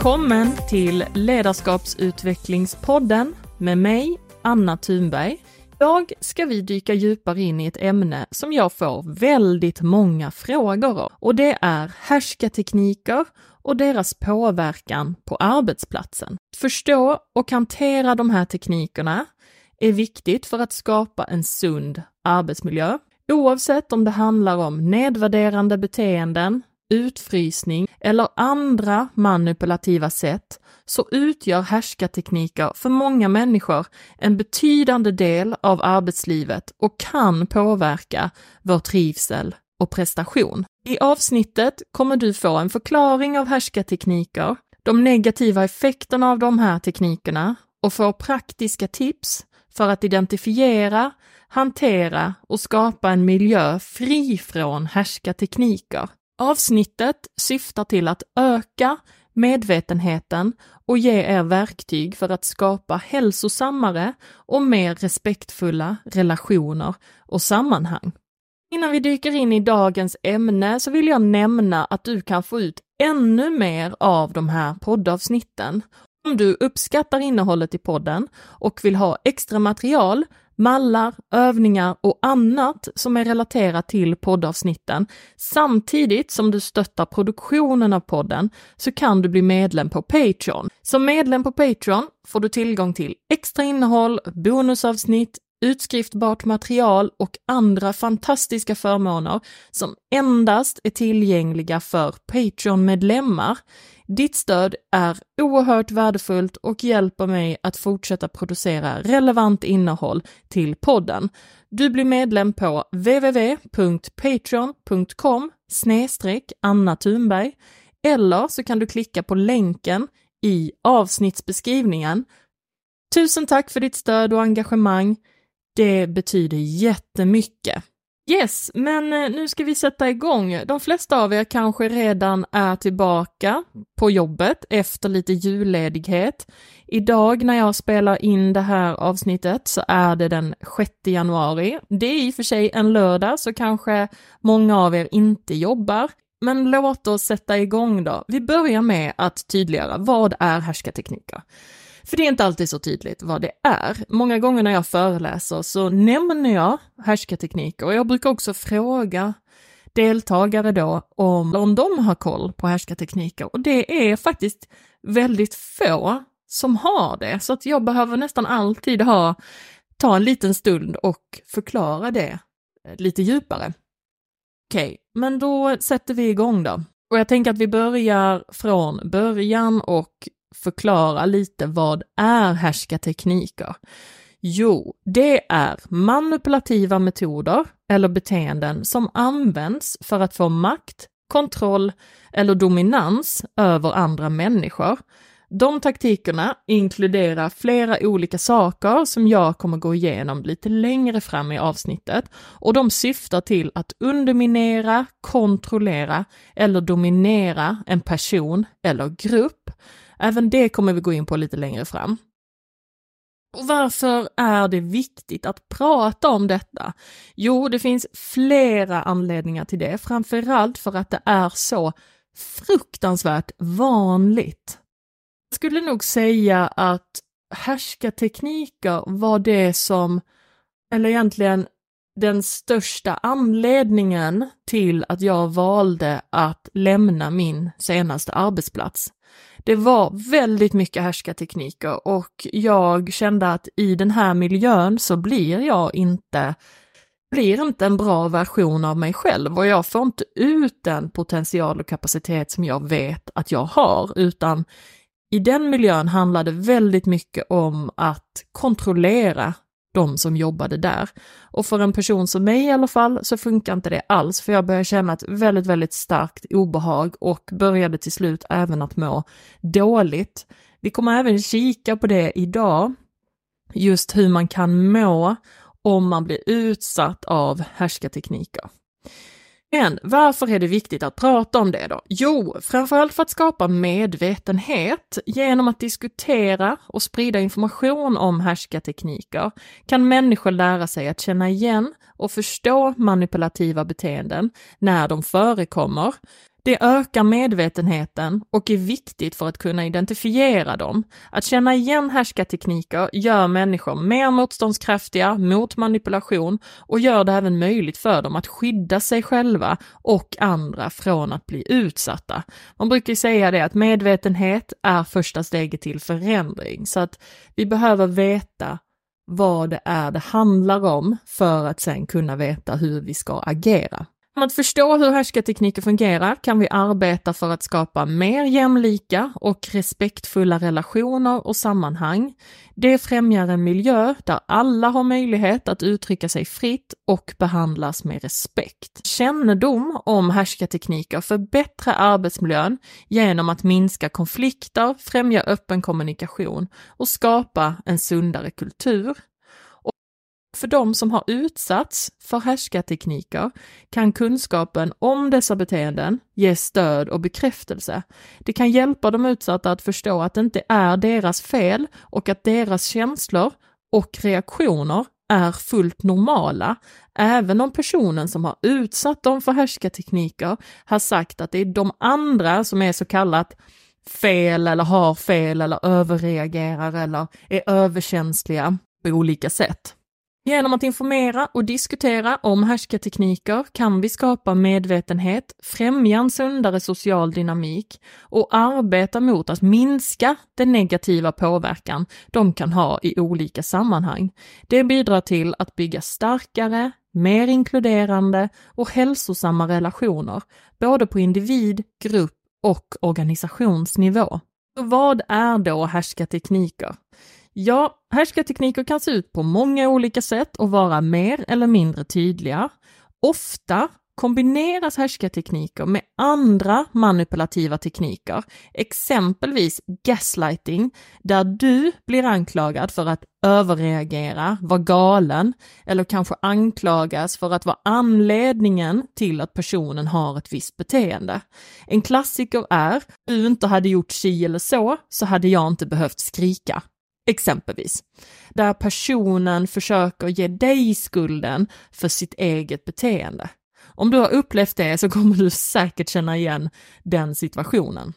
Välkommen till Ledarskapsutvecklingspodden med mig, Anna Thunberg. Idag ska vi dyka djupare in i ett ämne som jag får väldigt många frågor om och det är härskartekniker och deras påverkan på arbetsplatsen. Att Förstå och hantera de här teknikerna är viktigt för att skapa en sund arbetsmiljö. Oavsett om det handlar om nedvärderande beteenden, utfrysning eller andra manipulativa sätt så utgör härskartekniker för många människor en betydande del av arbetslivet och kan påverka vår trivsel och prestation. I avsnittet kommer du få en förklaring av härskartekniker, de negativa effekterna av de här teknikerna och få praktiska tips för att identifiera, hantera och skapa en miljö fri från härskartekniker. Avsnittet syftar till att öka medvetenheten och ge er verktyg för att skapa hälsosammare och mer respektfulla relationer och sammanhang. Innan vi dyker in i dagens ämne så vill jag nämna att du kan få ut ännu mer av de här poddavsnitten. Om du uppskattar innehållet i podden och vill ha extra material mallar, övningar och annat som är relaterat till poddavsnitten. Samtidigt som du stöttar produktionen av podden så kan du bli medlem på Patreon. Som medlem på Patreon får du tillgång till extra innehåll, bonusavsnitt, utskriftbart material och andra fantastiska förmåner som endast är tillgängliga för Patreon-medlemmar. Ditt stöd är oerhört värdefullt och hjälper mig att fortsätta producera relevant innehåll till podden. Du blir medlem på www.patreon.com Anna Thunberg eller så kan du klicka på länken i avsnittsbeskrivningen. Tusen tack för ditt stöd och engagemang. Det betyder jättemycket. Yes, men eh, nu ska vi sätta igång. De flesta av er kanske redan är tillbaka på jobbet efter lite julledighet. Idag när jag spelar in det här avsnittet så är det den 6 januari. Det är i och för sig en lördag så kanske många av er inte jobbar. Men låt oss sätta igång då. Vi börjar med att tydliggöra vad är härskartekniker? För det är inte alltid så tydligt vad det är. Många gånger när jag föreläser så nämner jag härskartekniker och jag brukar också fråga deltagare då om, om de har koll på härskartekniker och det är faktiskt väldigt få som har det, så att jag behöver nästan alltid ha, ta en liten stund och förklara det eh, lite djupare. Okej, okay, men då sätter vi igång då. Och jag tänker att vi börjar från början och förklara lite vad är härskartekniker? Jo, det är manipulativa metoder eller beteenden som används för att få makt, kontroll eller dominans över andra människor. De taktikerna inkluderar flera olika saker som jag kommer gå igenom lite längre fram i avsnittet och de syftar till att underminera, kontrollera eller dominera en person eller grupp Även det kommer vi gå in på lite längre fram. Och varför är det viktigt att prata om detta? Jo, det finns flera anledningar till det, framförallt för att det är så fruktansvärt vanligt. Jag skulle nog säga att härskartekniker var det som, eller egentligen den största anledningen till att jag valde att lämna min senaste arbetsplats. Det var väldigt mycket härskartekniker och jag kände att i den här miljön så blir jag inte blir inte en bra version av mig själv och jag får inte ut den potential och kapacitet som jag vet att jag har, utan i den miljön handlade väldigt mycket om att kontrollera de som jobbade där. Och för en person som mig i alla fall så funkar inte det alls, för jag började känna ett väldigt, väldigt starkt obehag och började till slut även att må dåligt. Vi kommer även kika på det idag, just hur man kan må om man blir utsatt av härskartekniker. Men varför är det viktigt att prata om det då? Jo, framförallt för att skapa medvetenhet. Genom att diskutera och sprida information om härskartekniker kan människor lära sig att känna igen och förstå manipulativa beteenden när de förekommer. Det ökar medvetenheten och är viktigt för att kunna identifiera dem. Att känna igen härskartekniker gör människor mer motståndskraftiga mot manipulation och gör det även möjligt för dem att skydda sig själva och andra från att bli utsatta. Man brukar säga det att medvetenhet är första steget till förändring, så att vi behöver veta vad det är det handlar om för att sen kunna veta hur vi ska agera. Med att förstå hur härskartekniker fungerar kan vi arbeta för att skapa mer jämlika och respektfulla relationer och sammanhang. Det främjar en miljö där alla har möjlighet att uttrycka sig fritt och behandlas med respekt. Kännedom om härskartekniker förbättrar arbetsmiljön genom att minska konflikter, främja öppen kommunikation och skapa en sundare kultur. För de som har utsatts för härskartekniker kan kunskapen om dessa beteenden ge stöd och bekräftelse. Det kan hjälpa de utsatta att förstå att det inte är deras fel och att deras känslor och reaktioner är fullt normala, även om personen som har utsatt dem för härskartekniker har sagt att det är de andra som är så kallat fel eller har fel eller överreagerar eller är överkänsliga på olika sätt. Genom att informera och diskutera om härskartekniker kan vi skapa medvetenhet, främja en sundare social dynamik och arbeta mot att minska den negativa påverkan de kan ha i olika sammanhang. Det bidrar till att bygga starkare, mer inkluderande och hälsosamma relationer, både på individ, grupp och organisationsnivå. Så vad är då härskartekniker? Ja, härskartekniker kan se ut på många olika sätt och vara mer eller mindre tydliga. Ofta kombineras härskartekniker med andra manipulativa tekniker, exempelvis gaslighting, där du blir anklagad för att överreagera, vara galen eller kanske anklagas för att vara anledningen till att personen har ett visst beteende. En klassiker är, du inte hade gjort si eller så, så hade jag inte behövt skrika. Exempelvis. Där personen försöker ge dig skulden för sitt eget beteende. Om du har upplevt det så kommer du säkert känna igen den situationen.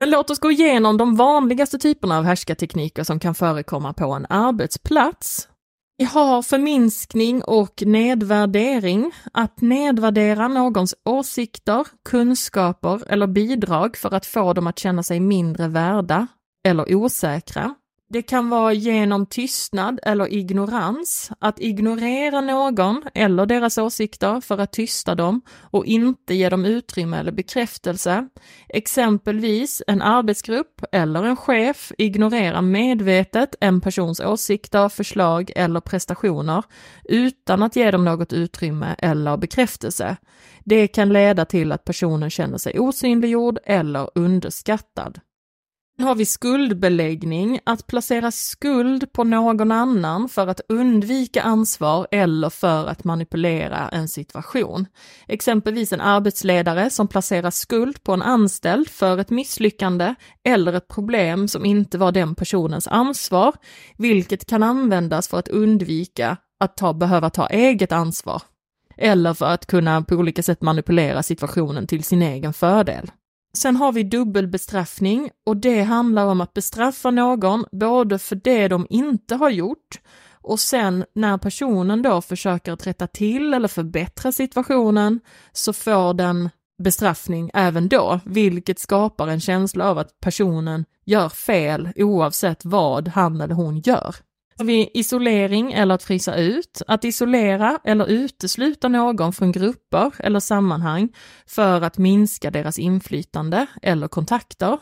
Men låt oss gå igenom de vanligaste typerna av härskartekniker som kan förekomma på en arbetsplats. Vi har förminskning och nedvärdering, att nedvärdera någons åsikter, kunskaper eller bidrag för att få dem att känna sig mindre värda eller osäkra. Det kan vara genom tystnad eller ignorans, att ignorera någon eller deras åsikter för att tysta dem och inte ge dem utrymme eller bekräftelse. Exempelvis en arbetsgrupp eller en chef ignorerar medvetet en persons åsikter, förslag eller prestationer utan att ge dem något utrymme eller bekräftelse. Det kan leda till att personen känner sig osynliggjord eller underskattad har vi skuldbeläggning, att placera skuld på någon annan för att undvika ansvar eller för att manipulera en situation. Exempelvis en arbetsledare som placerar skuld på en anställd för ett misslyckande eller ett problem som inte var den personens ansvar, vilket kan användas för att undvika att ta, behöva ta eget ansvar. Eller för att kunna på olika sätt manipulera situationen till sin egen fördel. Sen har vi dubbelbestraffning och det handlar om att bestraffa någon både för det de inte har gjort och sen när personen då försöker att rätta till eller förbättra situationen så får den bestraffning även då, vilket skapar en känsla av att personen gör fel oavsett vad han eller hon gör vi isolering eller att frysa ut, att isolera eller utesluta någon från grupper eller sammanhang för att minska deras inflytande eller kontakter.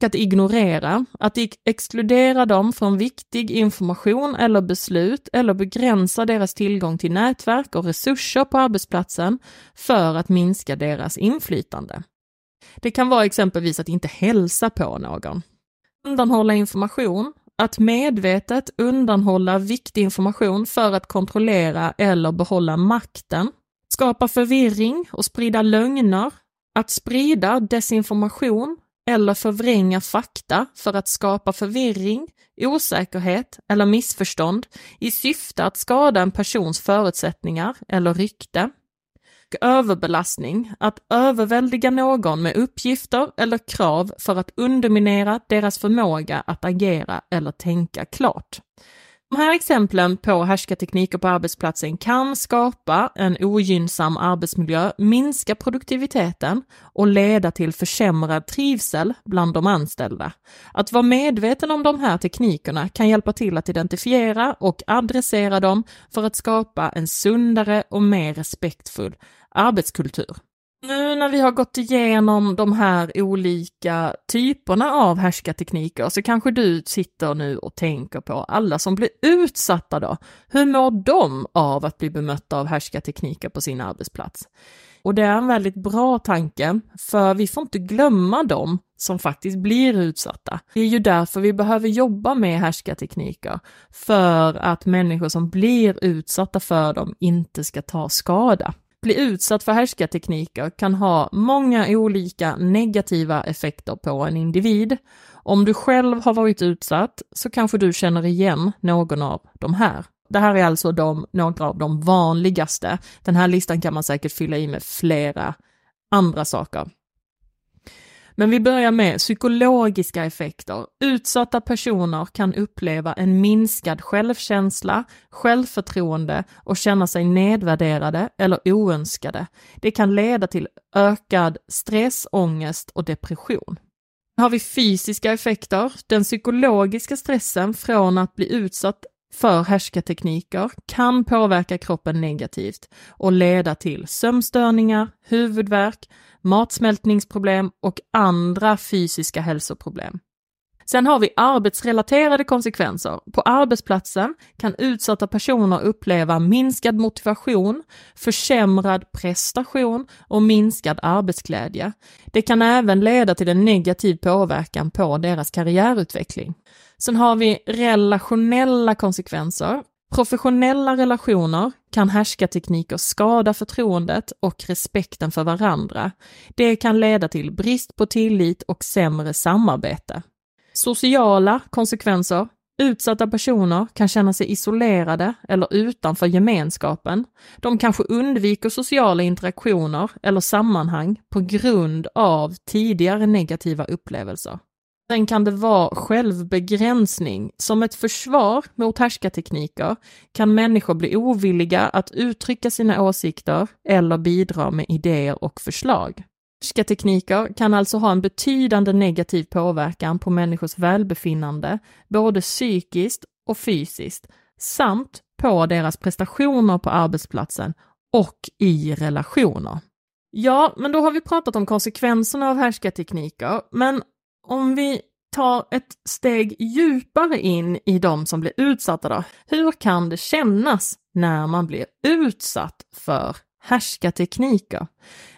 Att ignorera, att exkludera dem från viktig information eller beslut eller begränsa deras tillgång till nätverk och resurser på arbetsplatsen för att minska deras inflytande. Det kan vara exempelvis att inte hälsa på någon. Undanhålla information, att medvetet undanhålla viktig information för att kontrollera eller behålla makten, skapa förvirring och sprida lögner, att sprida desinformation eller förvränga fakta för att skapa förvirring, osäkerhet eller missförstånd i syfte att skada en persons förutsättningar eller rykte och överbelastning, att överväldiga någon med uppgifter eller krav för att underminera deras förmåga att agera eller tänka klart. De här exemplen på härskartekniker på arbetsplatsen kan skapa en ogynnsam arbetsmiljö, minska produktiviteten och leda till försämrad trivsel bland de anställda. Att vara medveten om de här teknikerna kan hjälpa till att identifiera och adressera dem för att skapa en sundare och mer respektfull arbetskultur. Nu när vi har gått igenom de här olika typerna av härskartekniker så kanske du sitter nu och tänker på alla som blir utsatta då. Hur mår de av att bli bemötta av härskartekniker på sin arbetsplats? Och det är en väldigt bra tanke, för vi får inte glömma dem som faktiskt blir utsatta. Det är ju därför vi behöver jobba med härskartekniker, för att människor som blir utsatta för dem inte ska ta skada bli utsatt för härskartekniker kan ha många olika negativa effekter på en individ. Om du själv har varit utsatt så kanske du känner igen någon av de här. Det här är alltså de, några av de vanligaste. Den här listan kan man säkert fylla i med flera andra saker. Men vi börjar med psykologiska effekter. Utsatta personer kan uppleva en minskad självkänsla, självförtroende och känna sig nedvärderade eller oönskade. Det kan leda till ökad stress, ångest och depression. Har vi fysiska effekter. Den psykologiska stressen från att bli utsatt för härskartekniker kan påverka kroppen negativt och leda till sömnstörningar, huvudvärk, matsmältningsproblem och andra fysiska hälsoproblem. Sen har vi arbetsrelaterade konsekvenser. På arbetsplatsen kan utsatta personer uppleva minskad motivation, försämrad prestation och minskad arbetsglädje. Det kan även leda till en negativ påverkan på deras karriärutveckling. Sen har vi relationella konsekvenser. Professionella relationer kan härskartekniker skada förtroendet och respekten för varandra. Det kan leda till brist på tillit och sämre samarbete. Sociala konsekvenser. Utsatta personer kan känna sig isolerade eller utanför gemenskapen. De kanske undviker sociala interaktioner eller sammanhang på grund av tidigare negativa upplevelser. Sen kan det vara självbegränsning. Som ett försvar mot härskartekniker kan människor bli ovilliga att uttrycka sina åsikter eller bidra med idéer och förslag. Härskartekniker kan alltså ha en betydande negativ påverkan på människors välbefinnande, både psykiskt och fysiskt, samt på deras prestationer på arbetsplatsen och i relationer. Ja, men då har vi pratat om konsekvenserna av härskartekniker, men om vi tar ett steg djupare in i de som blir utsatta då. Hur kan det kännas när man blir utsatt för härskartekniker.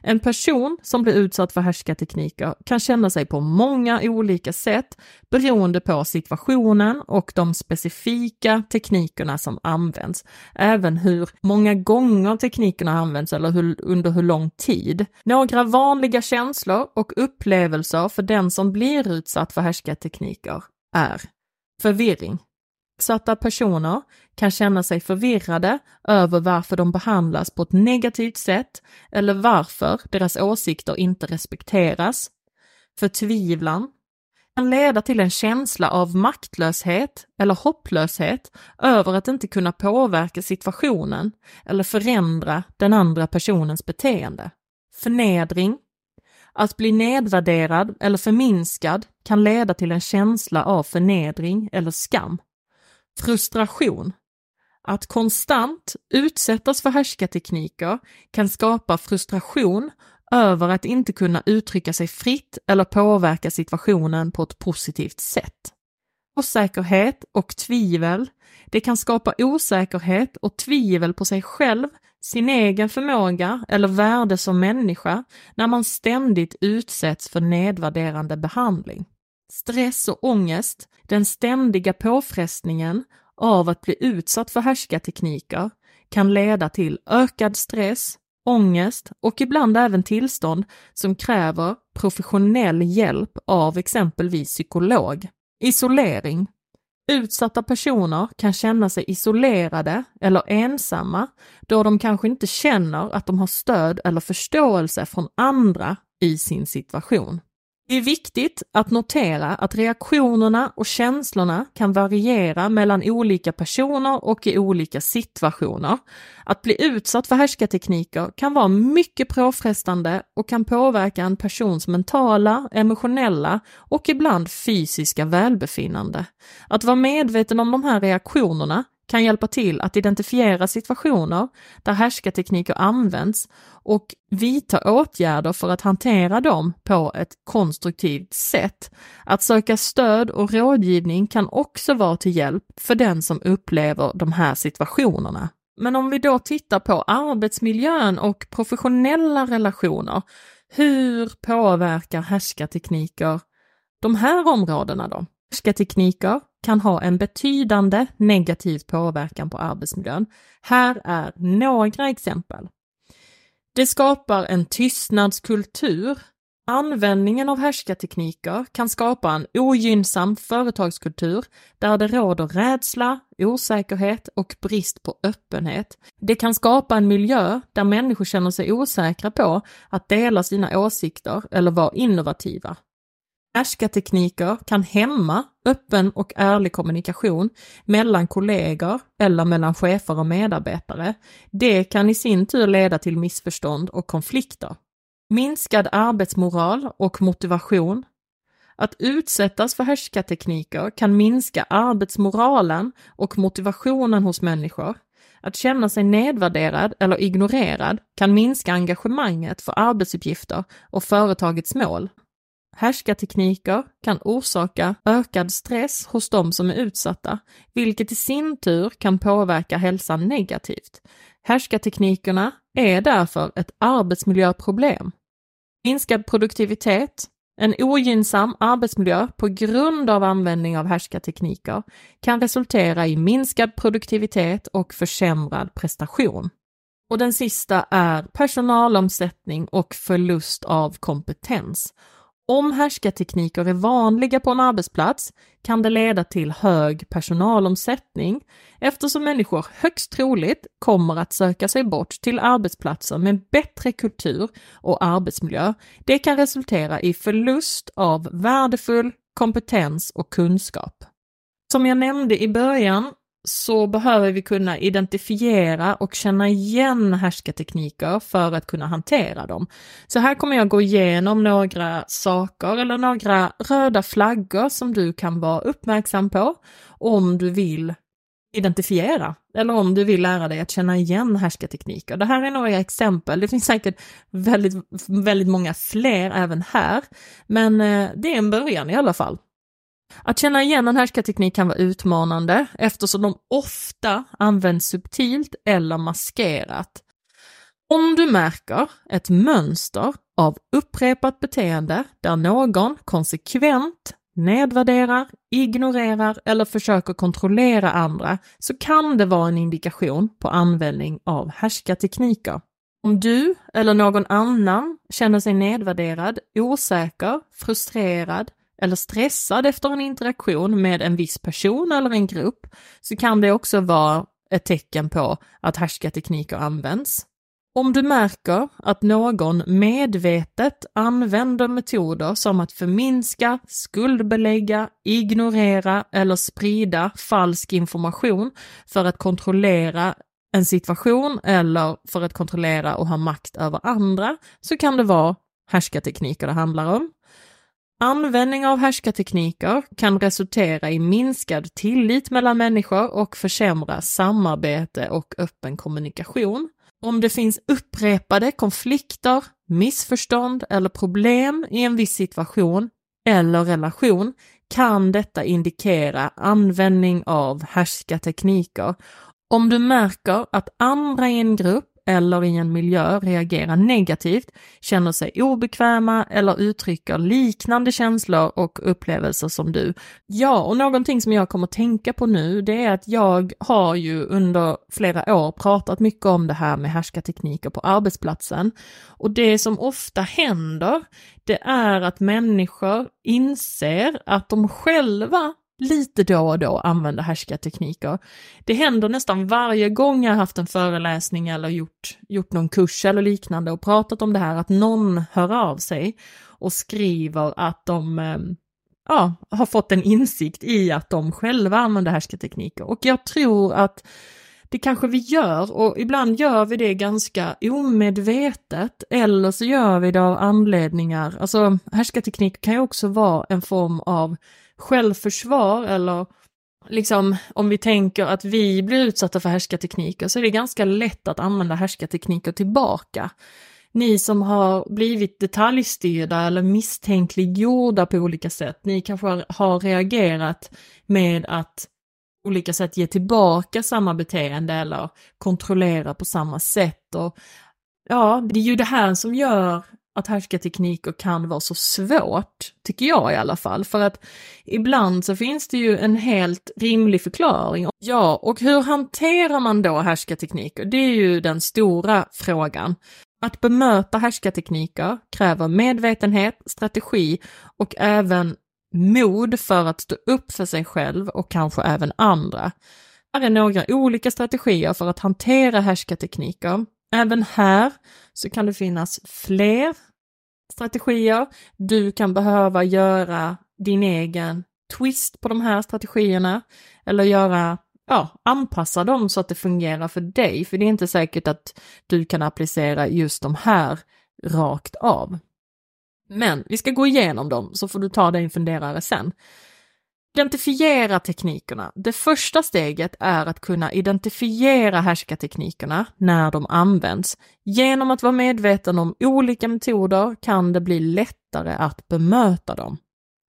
En person som blir utsatt för härskartekniker kan känna sig på många olika sätt beroende på situationen och de specifika teknikerna som används. Även hur många gånger teknikerna används eller hur, under hur lång tid. Några vanliga känslor och upplevelser för den som blir utsatt för härskartekniker är förvirring, utsatta personer kan känna sig förvirrade över varför de behandlas på ett negativt sätt eller varför deras åsikter inte respekteras. Förtvivlan kan leda till en känsla av maktlöshet eller hopplöshet över att inte kunna påverka situationen eller förändra den andra personens beteende. Förnedring att bli nedvärderad eller förminskad kan leda till en känsla av förnedring eller skam. Frustration. Att konstant utsättas för härskartekniker kan skapa frustration över att inte kunna uttrycka sig fritt eller påverka situationen på ett positivt sätt. Osäkerhet och tvivel. Det kan skapa osäkerhet och tvivel på sig själv, sin egen förmåga eller värde som människa när man ständigt utsätts för nedvärderande behandling. Stress och ångest, den ständiga påfrestningen av att bli utsatt för härskartekniker kan leda till ökad stress, ångest och ibland även tillstånd som kräver professionell hjälp av exempelvis psykolog. Isolering. Utsatta personer kan känna sig isolerade eller ensamma då de kanske inte känner att de har stöd eller förståelse från andra i sin situation. Det är viktigt att notera att reaktionerna och känslorna kan variera mellan olika personer och i olika situationer. Att bli utsatt för härskartekniker kan vara mycket påfrestande och kan påverka en persons mentala, emotionella och ibland fysiska välbefinnande. Att vara medveten om de här reaktionerna kan hjälpa till att identifiera situationer där härskartekniker används och vidta åtgärder för att hantera dem på ett konstruktivt sätt. Att söka stöd och rådgivning kan också vara till hjälp för den som upplever de här situationerna. Men om vi då tittar på arbetsmiljön och professionella relationer, hur påverkar härskartekniker de här områdena då? Härskartekniker kan ha en betydande negativ påverkan på arbetsmiljön. Här är några exempel. Det skapar en tystnadskultur. Användningen av härskartekniker kan skapa en ogynnsam företagskultur där det råder rädsla, osäkerhet och brist på öppenhet. Det kan skapa en miljö där människor känner sig osäkra på att dela sina åsikter eller vara innovativa. Härskartekniker kan hämma öppen och ärlig kommunikation mellan kollegor eller mellan chefer och medarbetare. Det kan i sin tur leda till missförstånd och konflikter. Minskad arbetsmoral och motivation. Att utsättas för härskartekniker kan minska arbetsmoralen och motivationen hos människor. Att känna sig nedvärderad eller ignorerad kan minska engagemanget för arbetsuppgifter och företagets mål. Härskartekniker kan orsaka ökad stress hos de som är utsatta, vilket i sin tur kan påverka hälsan negativt. Härskarteknikerna är därför ett arbetsmiljöproblem. Minskad produktivitet, en ogynnsam arbetsmiljö på grund av användning av härskartekniker kan resultera i minskad produktivitet och försämrad prestation. Och den sista är personalomsättning och förlust av kompetens. Om härskartekniker är vanliga på en arbetsplats kan det leda till hög personalomsättning eftersom människor högst troligt kommer att söka sig bort till arbetsplatser med bättre kultur och arbetsmiljö. Det kan resultera i förlust av värdefull kompetens och kunskap. Som jag nämnde i början så behöver vi kunna identifiera och känna igen härskartekniker för att kunna hantera dem. Så här kommer jag gå igenom några saker eller några röda flaggor som du kan vara uppmärksam på om du vill identifiera eller om du vill lära dig att känna igen härskartekniker. Det här är några exempel, det finns säkert väldigt, väldigt många fler även här, men eh, det är en början i alla fall. Att känna igen en härskarteknik kan vara utmanande eftersom de ofta används subtilt eller maskerat. Om du märker ett mönster av upprepat beteende där någon konsekvent nedvärderar, ignorerar eller försöker kontrollera andra så kan det vara en indikation på användning av härskartekniker. Om du eller någon annan känner sig nedvärderad, osäker, frustrerad eller stressad efter en interaktion med en viss person eller en grupp så kan det också vara ett tecken på att härskartekniker används. Om du märker att någon medvetet använder metoder som att förminska, skuldbelägga, ignorera eller sprida falsk information för att kontrollera en situation eller för att kontrollera och ha makt över andra så kan det vara härskartekniker det handlar om. Användning av härskartekniker kan resultera i minskad tillit mellan människor och försämra samarbete och öppen kommunikation. Om det finns upprepade konflikter, missförstånd eller problem i en viss situation eller relation kan detta indikera användning av härskartekniker. Om du märker att andra i en grupp eller i en miljö reagerar negativt, känner sig obekväma eller uttrycker liknande känslor och upplevelser som du. Ja, och någonting som jag kommer att tänka på nu, det är att jag har ju under flera år pratat mycket om det här med härskartekniker på arbetsplatsen. Och det som ofta händer, det är att människor inser att de själva lite då och då använda härskartekniker. Det händer nästan varje gång jag haft en föreläsning eller gjort, gjort någon kurs eller liknande och pratat om det här, att någon hör av sig och skriver att de eh, ja, har fått en insikt i att de själva använder härskartekniker. Och jag tror att det kanske vi gör och ibland gör vi det ganska omedvetet eller så gör vi det av anledningar, alltså härskarteknik kan ju också vara en form av självförsvar eller liksom om vi tänker att vi blir utsatta för härskartekniker så är det ganska lätt att använda härskartekniker tillbaka. Ni som har blivit detaljstyrda eller misstänkliggjorda på olika sätt, ni kanske har reagerat med att olika sätt ge tillbaka samma beteende eller kontrollera på samma sätt. Och ja, det är ju det här som gör att härskartekniker kan vara så svårt, tycker jag i alla fall, för att ibland så finns det ju en helt rimlig förklaring. Ja, och hur hanterar man då härskartekniker? Det är ju den stora frågan. Att bemöta härskartekniker kräver medvetenhet, strategi och även mod för att stå upp för sig själv och kanske även andra. Här är några olika strategier för att hantera härskartekniker. Även här så kan det finnas fler strategier. Du kan behöva göra din egen twist på de här strategierna eller göra, ja, anpassa dem så att det fungerar för dig. För det är inte säkert att du kan applicera just de här rakt av. Men vi ska gå igenom dem så får du ta dig en funderare sen. Identifiera teknikerna. Det första steget är att kunna identifiera härskarteknikerna när de används. Genom att vara medveten om olika metoder kan det bli lättare att bemöta dem.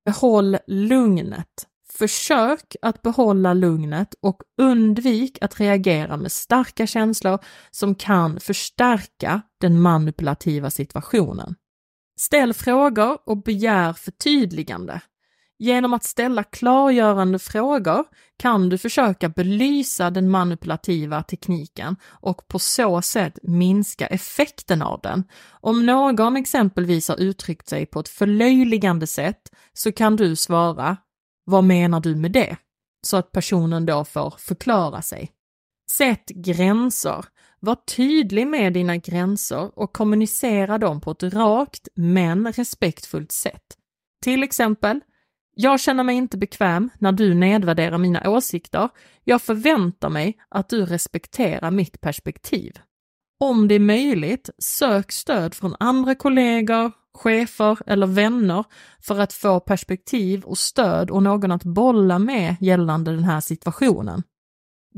Behåll lugnet. Försök att behålla lugnet och undvik att reagera med starka känslor som kan förstärka den manipulativa situationen. Ställ frågor och begär förtydligande. Genom att ställa klargörande frågor kan du försöka belysa den manipulativa tekniken och på så sätt minska effekten av den. Om någon exempelvis har uttryckt sig på ett förlöjligande sätt så kan du svara Vad menar du med det? Så att personen då får förklara sig. Sätt gränser. Var tydlig med dina gränser och kommunicera dem på ett rakt men respektfullt sätt. Till exempel, jag känner mig inte bekväm när du nedvärderar mina åsikter. Jag förväntar mig att du respekterar mitt perspektiv. Om det är möjligt, sök stöd från andra kollegor, chefer eller vänner för att få perspektiv och stöd och någon att bolla med gällande den här situationen.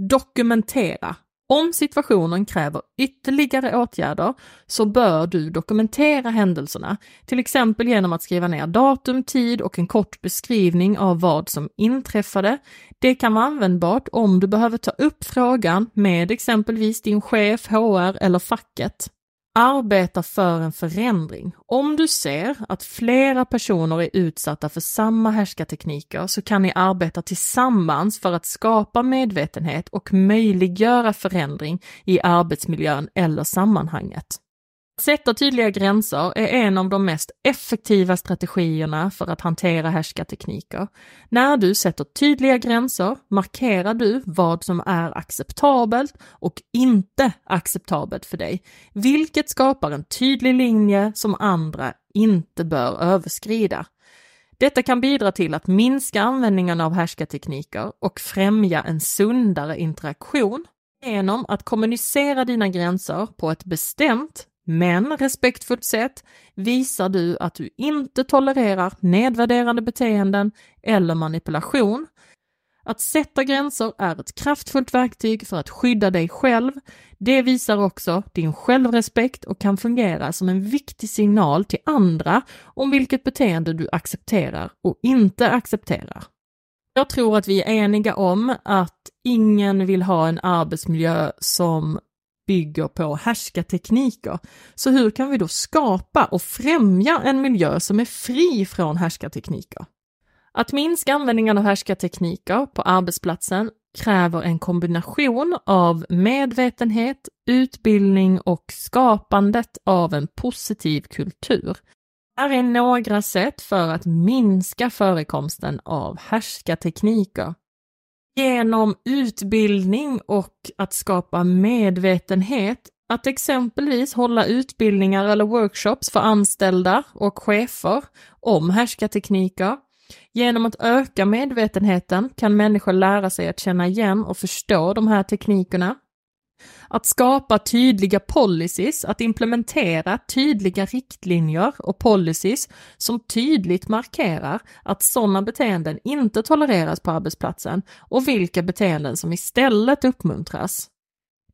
Dokumentera. Om situationen kräver ytterligare åtgärder så bör du dokumentera händelserna, till exempel genom att skriva ner datum, tid och en kort beskrivning av vad som inträffade. Det kan vara användbart om du behöver ta upp frågan med exempelvis din chef, HR eller facket. Arbeta för en förändring. Om du ser att flera personer är utsatta för samma härskartekniker så kan ni arbeta tillsammans för att skapa medvetenhet och möjliggöra förändring i arbetsmiljön eller sammanhanget. Sätta tydliga gränser är en av de mest effektiva strategierna för att hantera härskartekniker. När du sätter tydliga gränser markerar du vad som är acceptabelt och inte acceptabelt för dig, vilket skapar en tydlig linje som andra inte bör överskrida. Detta kan bidra till att minska användningen av härskartekniker och främja en sundare interaktion genom att kommunicera dina gränser på ett bestämt men respektfullt sätt visar du att du inte tolererar nedvärderande beteenden eller manipulation. Att sätta gränser är ett kraftfullt verktyg för att skydda dig själv. Det visar också din självrespekt och kan fungera som en viktig signal till andra om vilket beteende du accepterar och inte accepterar. Jag tror att vi är eniga om att ingen vill ha en arbetsmiljö som bygger på härskartekniker. Så hur kan vi då skapa och främja en miljö som är fri från härskartekniker? Att minska användningen av härskartekniker på arbetsplatsen kräver en kombination av medvetenhet, utbildning och skapandet av en positiv kultur. Här är några sätt för att minska förekomsten av härskartekniker. Genom utbildning och att skapa medvetenhet att exempelvis hålla utbildningar eller workshops för anställda och chefer om härskartekniker. Genom att öka medvetenheten kan människor lära sig att känna igen och förstå de här teknikerna. Att skapa tydliga policies, att implementera tydliga riktlinjer och policies som tydligt markerar att sådana beteenden inte tolereras på arbetsplatsen och vilka beteenden som istället uppmuntras.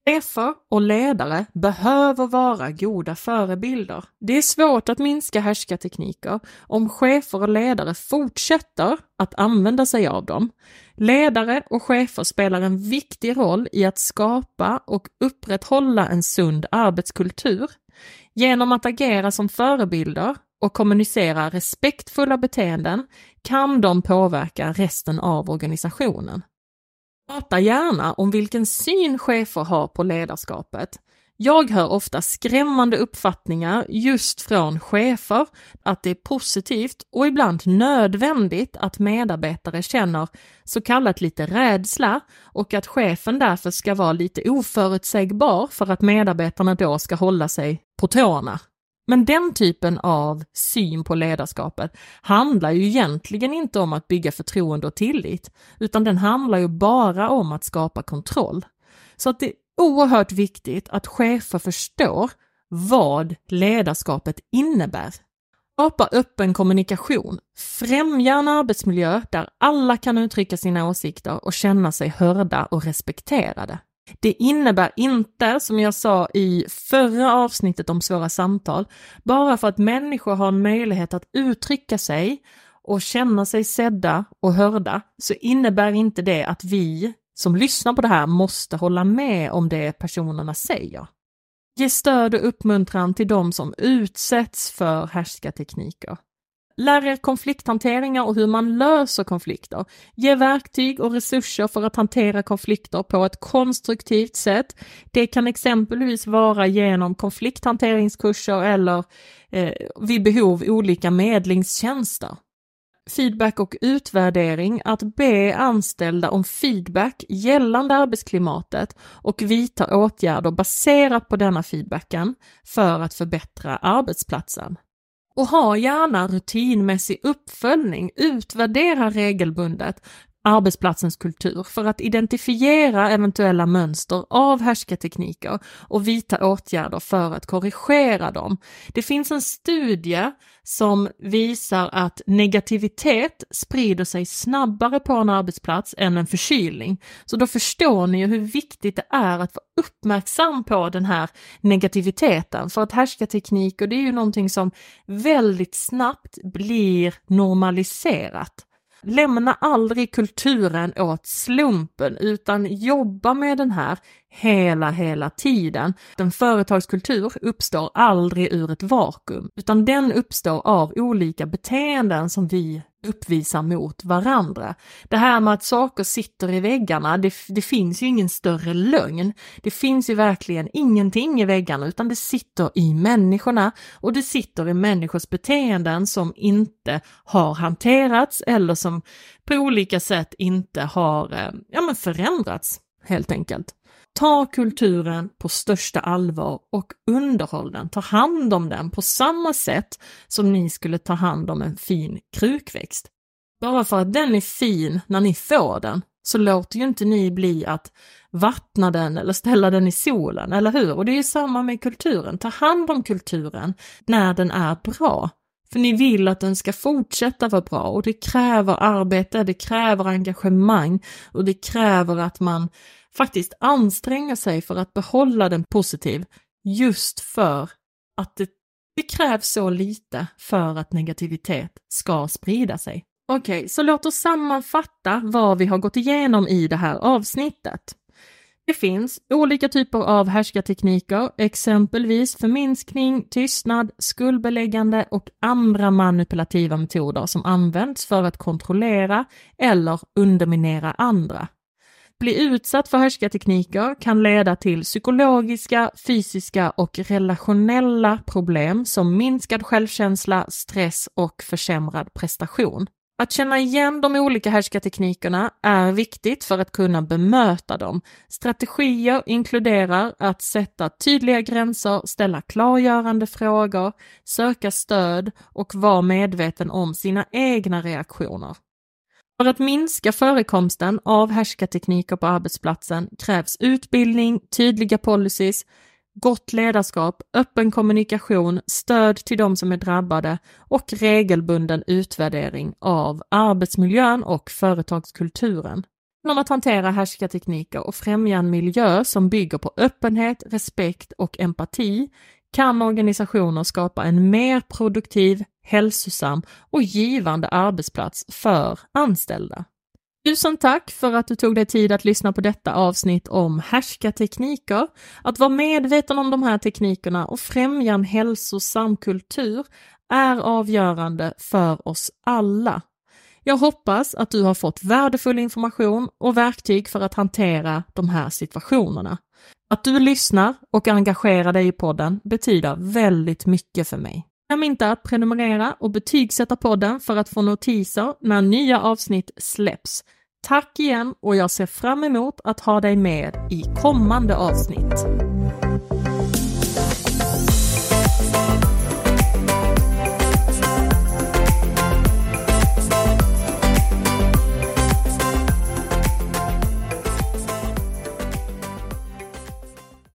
Chefer och ledare behöver vara goda förebilder. Det är svårt att minska härskartekniker om chefer och ledare fortsätter att använda sig av dem. Ledare och chefer spelar en viktig roll i att skapa och upprätthålla en sund arbetskultur. Genom att agera som förebilder och kommunicera respektfulla beteenden kan de påverka resten av organisationen. Prata gärna om vilken syn chefer har på ledarskapet. Jag hör ofta skrämmande uppfattningar just från chefer att det är positivt och ibland nödvändigt att medarbetare känner så kallat lite rädsla och att chefen därför ska vara lite oförutsägbar för att medarbetarna då ska hålla sig på tårna. Men den typen av syn på ledarskapet handlar ju egentligen inte om att bygga förtroende och tillit, utan den handlar ju bara om att skapa kontroll. Så att det oerhört viktigt att chefer förstår vad ledarskapet innebär. Skapa öppen kommunikation, främja en arbetsmiljö där alla kan uttrycka sina åsikter och känna sig hörda och respekterade. Det innebär inte, som jag sa i förra avsnittet om svåra samtal, bara för att människor har en möjlighet att uttrycka sig och känna sig sedda och hörda, så innebär inte det att vi som lyssnar på det här måste hålla med om det personerna säger. Ge stöd och uppmuntran till de som utsätts för härskartekniker. Lär er konflikthanteringar och hur man löser konflikter. Ge verktyg och resurser för att hantera konflikter på ett konstruktivt sätt. Det kan exempelvis vara genom konflikthanteringskurser eller eh, vid behov olika medlingstjänster. Feedback och utvärdering, att be anställda om feedback gällande arbetsklimatet och vidta åtgärder baserat på denna feedbacken för att förbättra arbetsplatsen. Och ha gärna rutinmässig uppföljning, utvärdera regelbundet arbetsplatsens kultur för att identifiera eventuella mönster av härskartekniker och vidta åtgärder för att korrigera dem. Det finns en studie som visar att negativitet sprider sig snabbare på en arbetsplats än en förkylning. Så då förstår ni ju hur viktigt det är att vara uppmärksam på den här negativiteten. För att härskartekniker, det är ju någonting som väldigt snabbt blir normaliserat. Lämna aldrig kulturen åt slumpen utan jobba med den här hela, hela tiden. En företagskultur uppstår aldrig ur ett vakuum, utan den uppstår av olika beteenden som vi uppvisar mot varandra. Det här med att saker sitter i väggarna, det, det, finns ju ingen större lögn. Det finns ju verkligen ingenting i väggarna utan det sitter i människorna och det sitter i människors beteenden som inte har hanterats eller som på olika sätt inte har eh, ja, men förändrats helt enkelt. Ta kulturen på största allvar och underhåll den, ta hand om den på samma sätt som ni skulle ta hand om en fin krukväxt. Bara för att den är fin när ni får den så låter ju inte ni bli att vattna den eller ställa den i solen, eller hur? Och det är ju samma med kulturen, ta hand om kulturen när den är bra. För ni vill att den ska fortsätta vara bra och det kräver arbete, det kräver engagemang och det kräver att man faktiskt anstränga sig för att behålla den positiv just för att det, det krävs så lite för att negativitet ska sprida sig. Okej, okay, så låt oss sammanfatta vad vi har gått igenom i det här avsnittet. Det finns olika typer av härskartekniker, exempelvis förminskning, tystnad, skuldbeläggande och andra manipulativa metoder som används för att kontrollera eller underminera andra bli utsatt för härskartekniker kan leda till psykologiska, fysiska och relationella problem som minskad självkänsla, stress och försämrad prestation. Att känna igen de olika härskarteknikerna är viktigt för att kunna bemöta dem. Strategier inkluderar att sätta tydliga gränser, ställa klargörande frågor, söka stöd och vara medveten om sina egna reaktioner. För att minska förekomsten av härskartekniker på arbetsplatsen krävs utbildning, tydliga policies, gott ledarskap, öppen kommunikation, stöd till de som är drabbade och regelbunden utvärdering av arbetsmiljön och företagskulturen. Genom att hantera härskartekniker och främja en miljö som bygger på öppenhet, respekt och empati kan organisationer skapa en mer produktiv, hälsosam och givande arbetsplats för anställda. Tusen tack för att du tog dig tid att lyssna på detta avsnitt om härskartekniker. Att vara medveten om de här teknikerna och främja en hälsosam kultur är avgörande för oss alla. Jag hoppas att du har fått värdefull information och verktyg för att hantera de här situationerna. Att du lyssnar och engagerar dig i podden betyder väldigt mycket för mig. Glöm inte att prenumerera och betygsätta podden för att få notiser när nya avsnitt släpps. Tack igen och jag ser fram emot att ha dig med i kommande avsnitt.